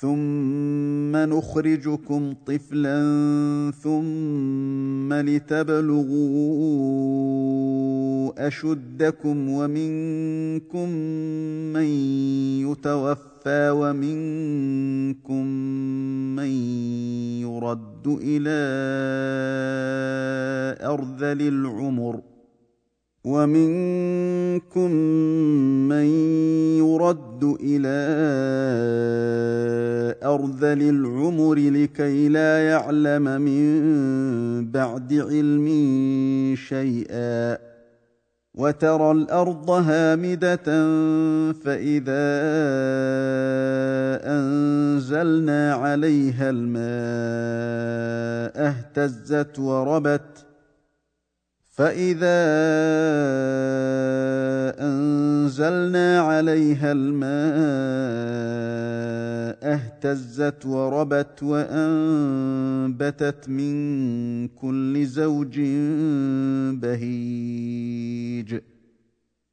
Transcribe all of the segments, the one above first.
ثم نخرجكم طفلا ثم لتبلغوا اشدكم ومنكم من يتوفى ومنكم من يرد إلى ارذل العمر ومنكم من يرد إلى ارذل العمر لكي لا يعلم من بعد علم شيئا وترى الأرض هامدة فإذا أنزلنا عليها الماء اهتزت وربت فاذا انزلنا عليها الماء اهتزت وربت وانبتت من كل زوج بهيج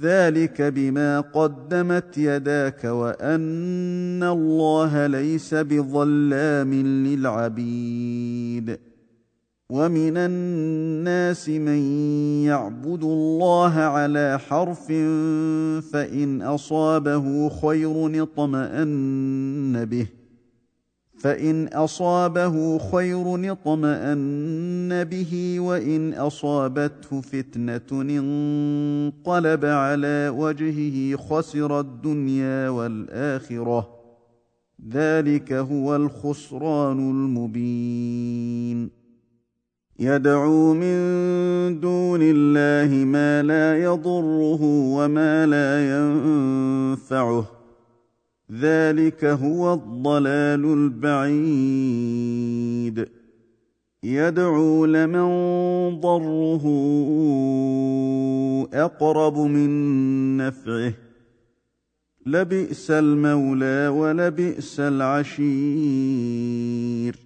ذلك بما قدمت يداك وأن الله ليس بظلام للعبيد ومن الناس من يعبد الله على حرف فإن أصابه خير اطمأن به فإن أصابه خير اطمأن به وإن أصابته فتنة انقلب على وجهه خسر الدنيا والآخرة. ذلك هو الخسران المبين. يدعو من دون الله ما لا يضره وما لا ينفعه. ذلك هو الضلال البعيد. يدعو لمن ضره أقرب من نفعه. لبئس المولى ولبئس العشير.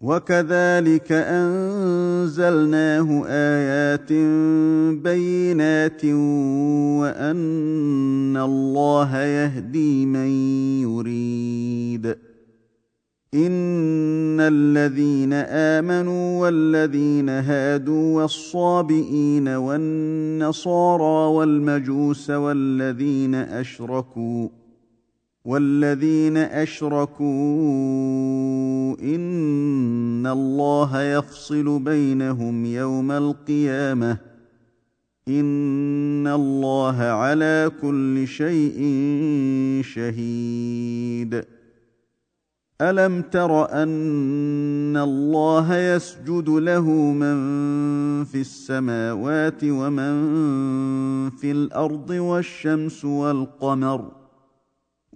وكذلك أنزلناه آيات بينات وأن الله يهدي من يريد. إن الذين آمنوا والذين هادوا والصابئين والنصارى والمجوس والذين أشركوا والذين اشركوا ان الله يفصل بينهم يوم القيامه ان الله على كل شيء شهيد. الم تر ان الله يسجد له من في السماوات ومن في الأرض والشمس والقمر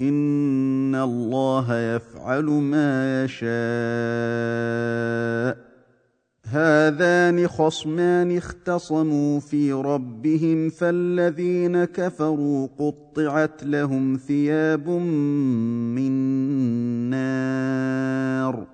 ان الله يفعل ما يشاء. هذان خصمان اختصموا في ربهم فالذين كفروا قطعت لهم ثياب من نار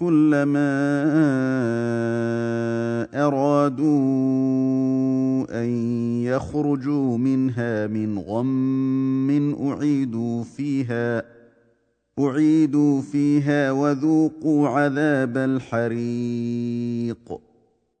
كلما أرادوا أن يخرجوا منها من غم أعيدوا فيها أعيدوا فيها وذوقوا عذاب الحريق.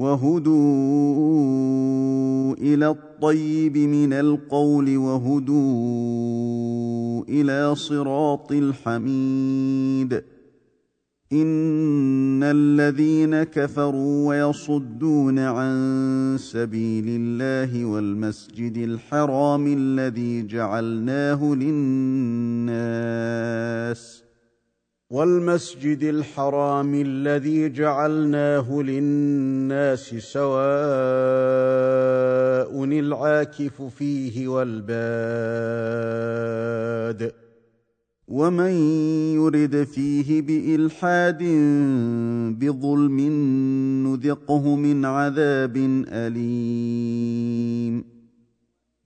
وهدوا إلى الطيب من القول وهدوا إلى صراط الحميد. إن الذين كفروا ويصدون عن سبيل الله والمسجد الحرام الذي جعلناه للناس والمسجد الحرام الذي جعلناه للناس سواء العاكف فيه والباد ومن يرد فيه بإلحاد بظلم نذقه من عذاب أليم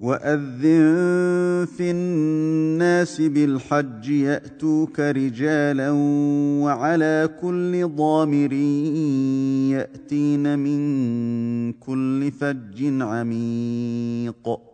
وأذن في الناس بالحج يأتوك رجالا وعلى كل ضامر يأتين من كل فج عميق.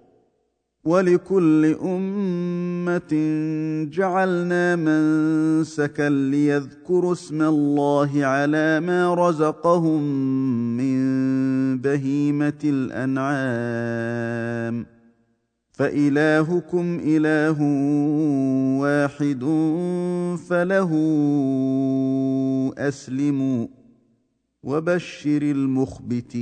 ولكل أمة جعلنا منسكا ليذكروا اسم الله على ما رزقهم من بهيمة الأنعام. فإلهكم إله واحد فله أسلموا وبشر المخبتين.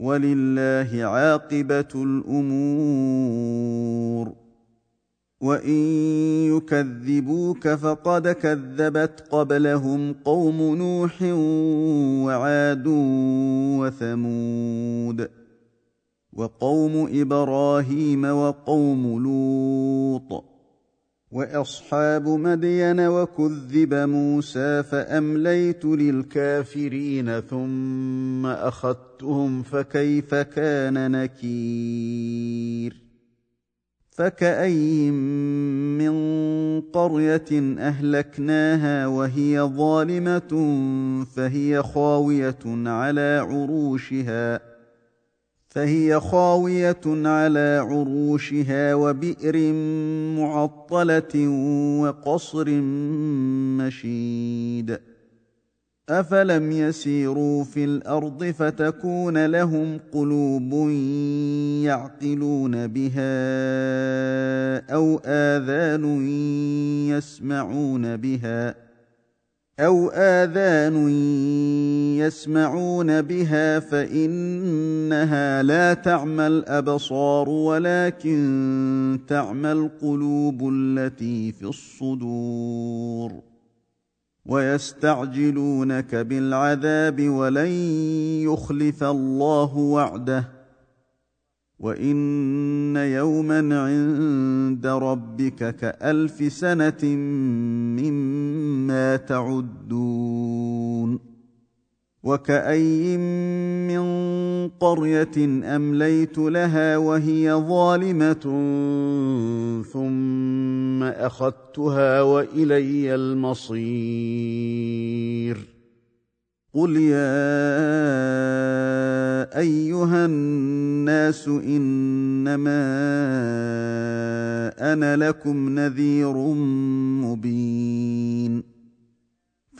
ولله عاقبة الأمور. وإن يكذبوك فقد كذبت قبلهم قوم نوح وعاد وثمود وقوم إبراهيم وقوم لوط. واصحاب مدين وكذب موسى فامليت للكافرين ثم اخذتهم فكيف كان نكير فكاين من قريه اهلكناها وهي ظالمه فهي خاويه على عروشها فهي خاوية على عروشها وبئر معطلة وقصر مشيد. أفلم يسيروا في الأرض فتكون لهم قلوب يعقلون بها أو آذان يسمعون بها أو اذان يسمعون بها فانها لا تعمى الابصار ولكن تعمى القلوب التي في الصدور ويستعجلونك بالعذاب ولن يخلف الله وعده وان يوما عند ربك كالف سنه مما تعدون وكاين من قرية أمليت لها وهي ظالمة ثم أخذتها وإلي المصير قل يا أيها الناس إنما أنا لكم نذير مبين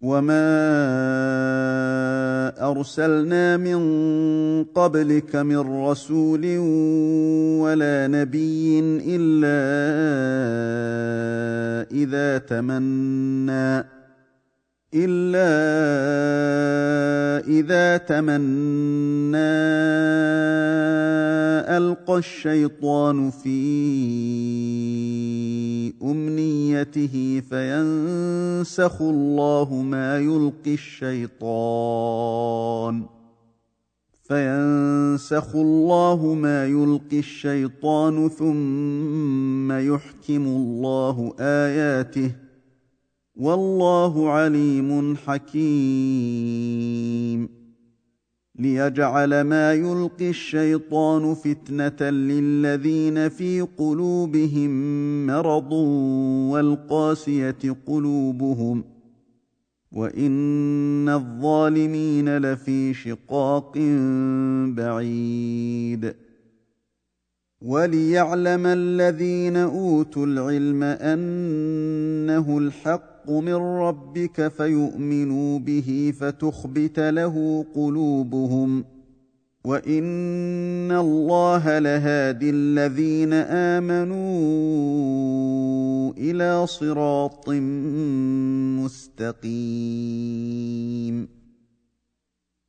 وما ارسلنا من قبلك من رسول ولا نبي الا اذا تمنّى إلا إذا تمنى ألقى الشيطان في أمنيته فينسخ الله ما يلقي الشيطان فينسخ الله ما يلقي الشيطان ثم يحكم الله آياته والله عليم حكيم. ليجعل ما يلقي الشيطان فتنة للذين في قلوبهم مرض والقاسية قلوبهم. وإن الظالمين لفي شقاق بعيد. وليعلم الذين أوتوا العلم أنه الحق من ربك فيؤمنوا به فتخبت له قلوبهم وإن الله لهادي الذين آمنوا إلى صراط مستقيم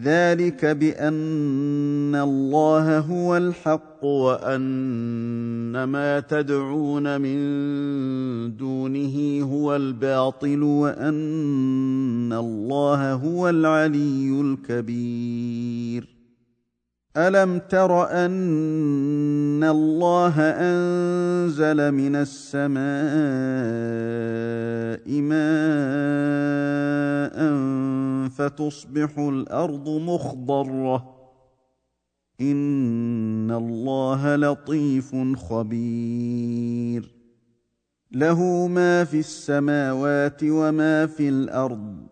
ذلك بأن الله هو الحق وأن ما تدعون من دونه هو الباطل وأن الله هو العلي الكبير. الم تر ان الله انزل من السماء ماء فتصبح الأرض مخضره ان الله لطيف خبير له ما في السماوات وما في الأرض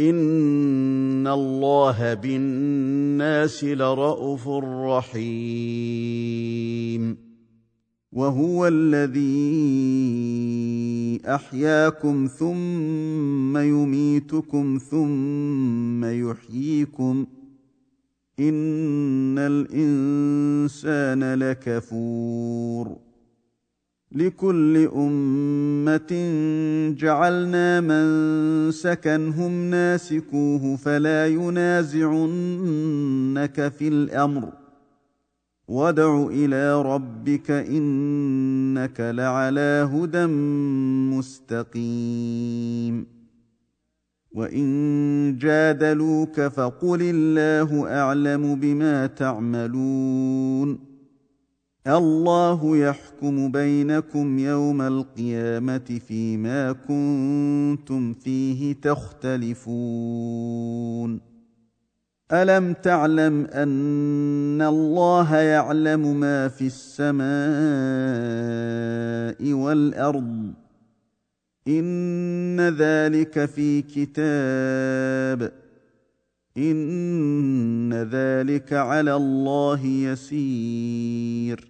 ان الله بالناس لرءوف رحيم. وهو الذي احياكم ثم يميتكم ثم يحييكم ان الانسان لكفور لكل أمة جعلنا من سكنهم ناسكوه فلا ينازعنك في الأمر. وادع إلى ربك إنك لعلى هدى مستقيم. وإن جادلوك فقل الله أعلم بما تعملون. الله يحكم بينكم يوم القيامة فيما كنتم فيه تختلفون. ألم تعلم أن الله يعلم ما في السماء والأرض؟ إن ذلك في كتاب. إن ذلك على الله يسير.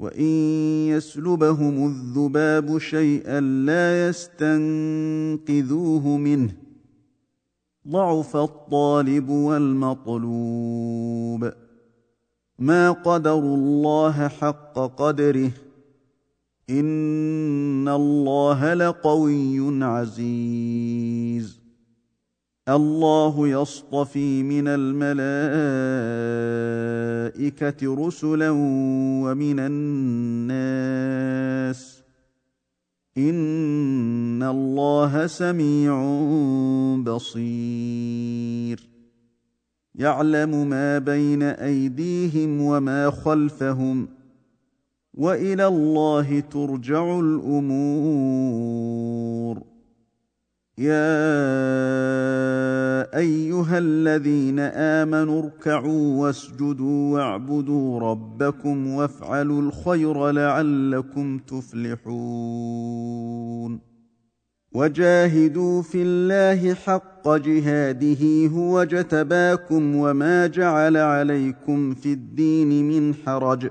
وان يسلبهم الذباب شيئا لا يستنقذوه منه ضعف الطالب والمطلوب ما قدروا الله حق قدره ان الله لقوي عزيز الله يصطفي من الملائكة رسلا ومن الناس. إن الله سميع بصير. يعلم ما بين أيديهم وما خلفهم وإلى الله ترجع الأمور. يا ايها الذين امنوا اركعوا واسجدوا واعبدوا ربكم وافعلوا الخير لعلكم تفلحون وجاهدوا في الله حق جهاده هو جتباكم وما جعل عليكم في الدين من حرج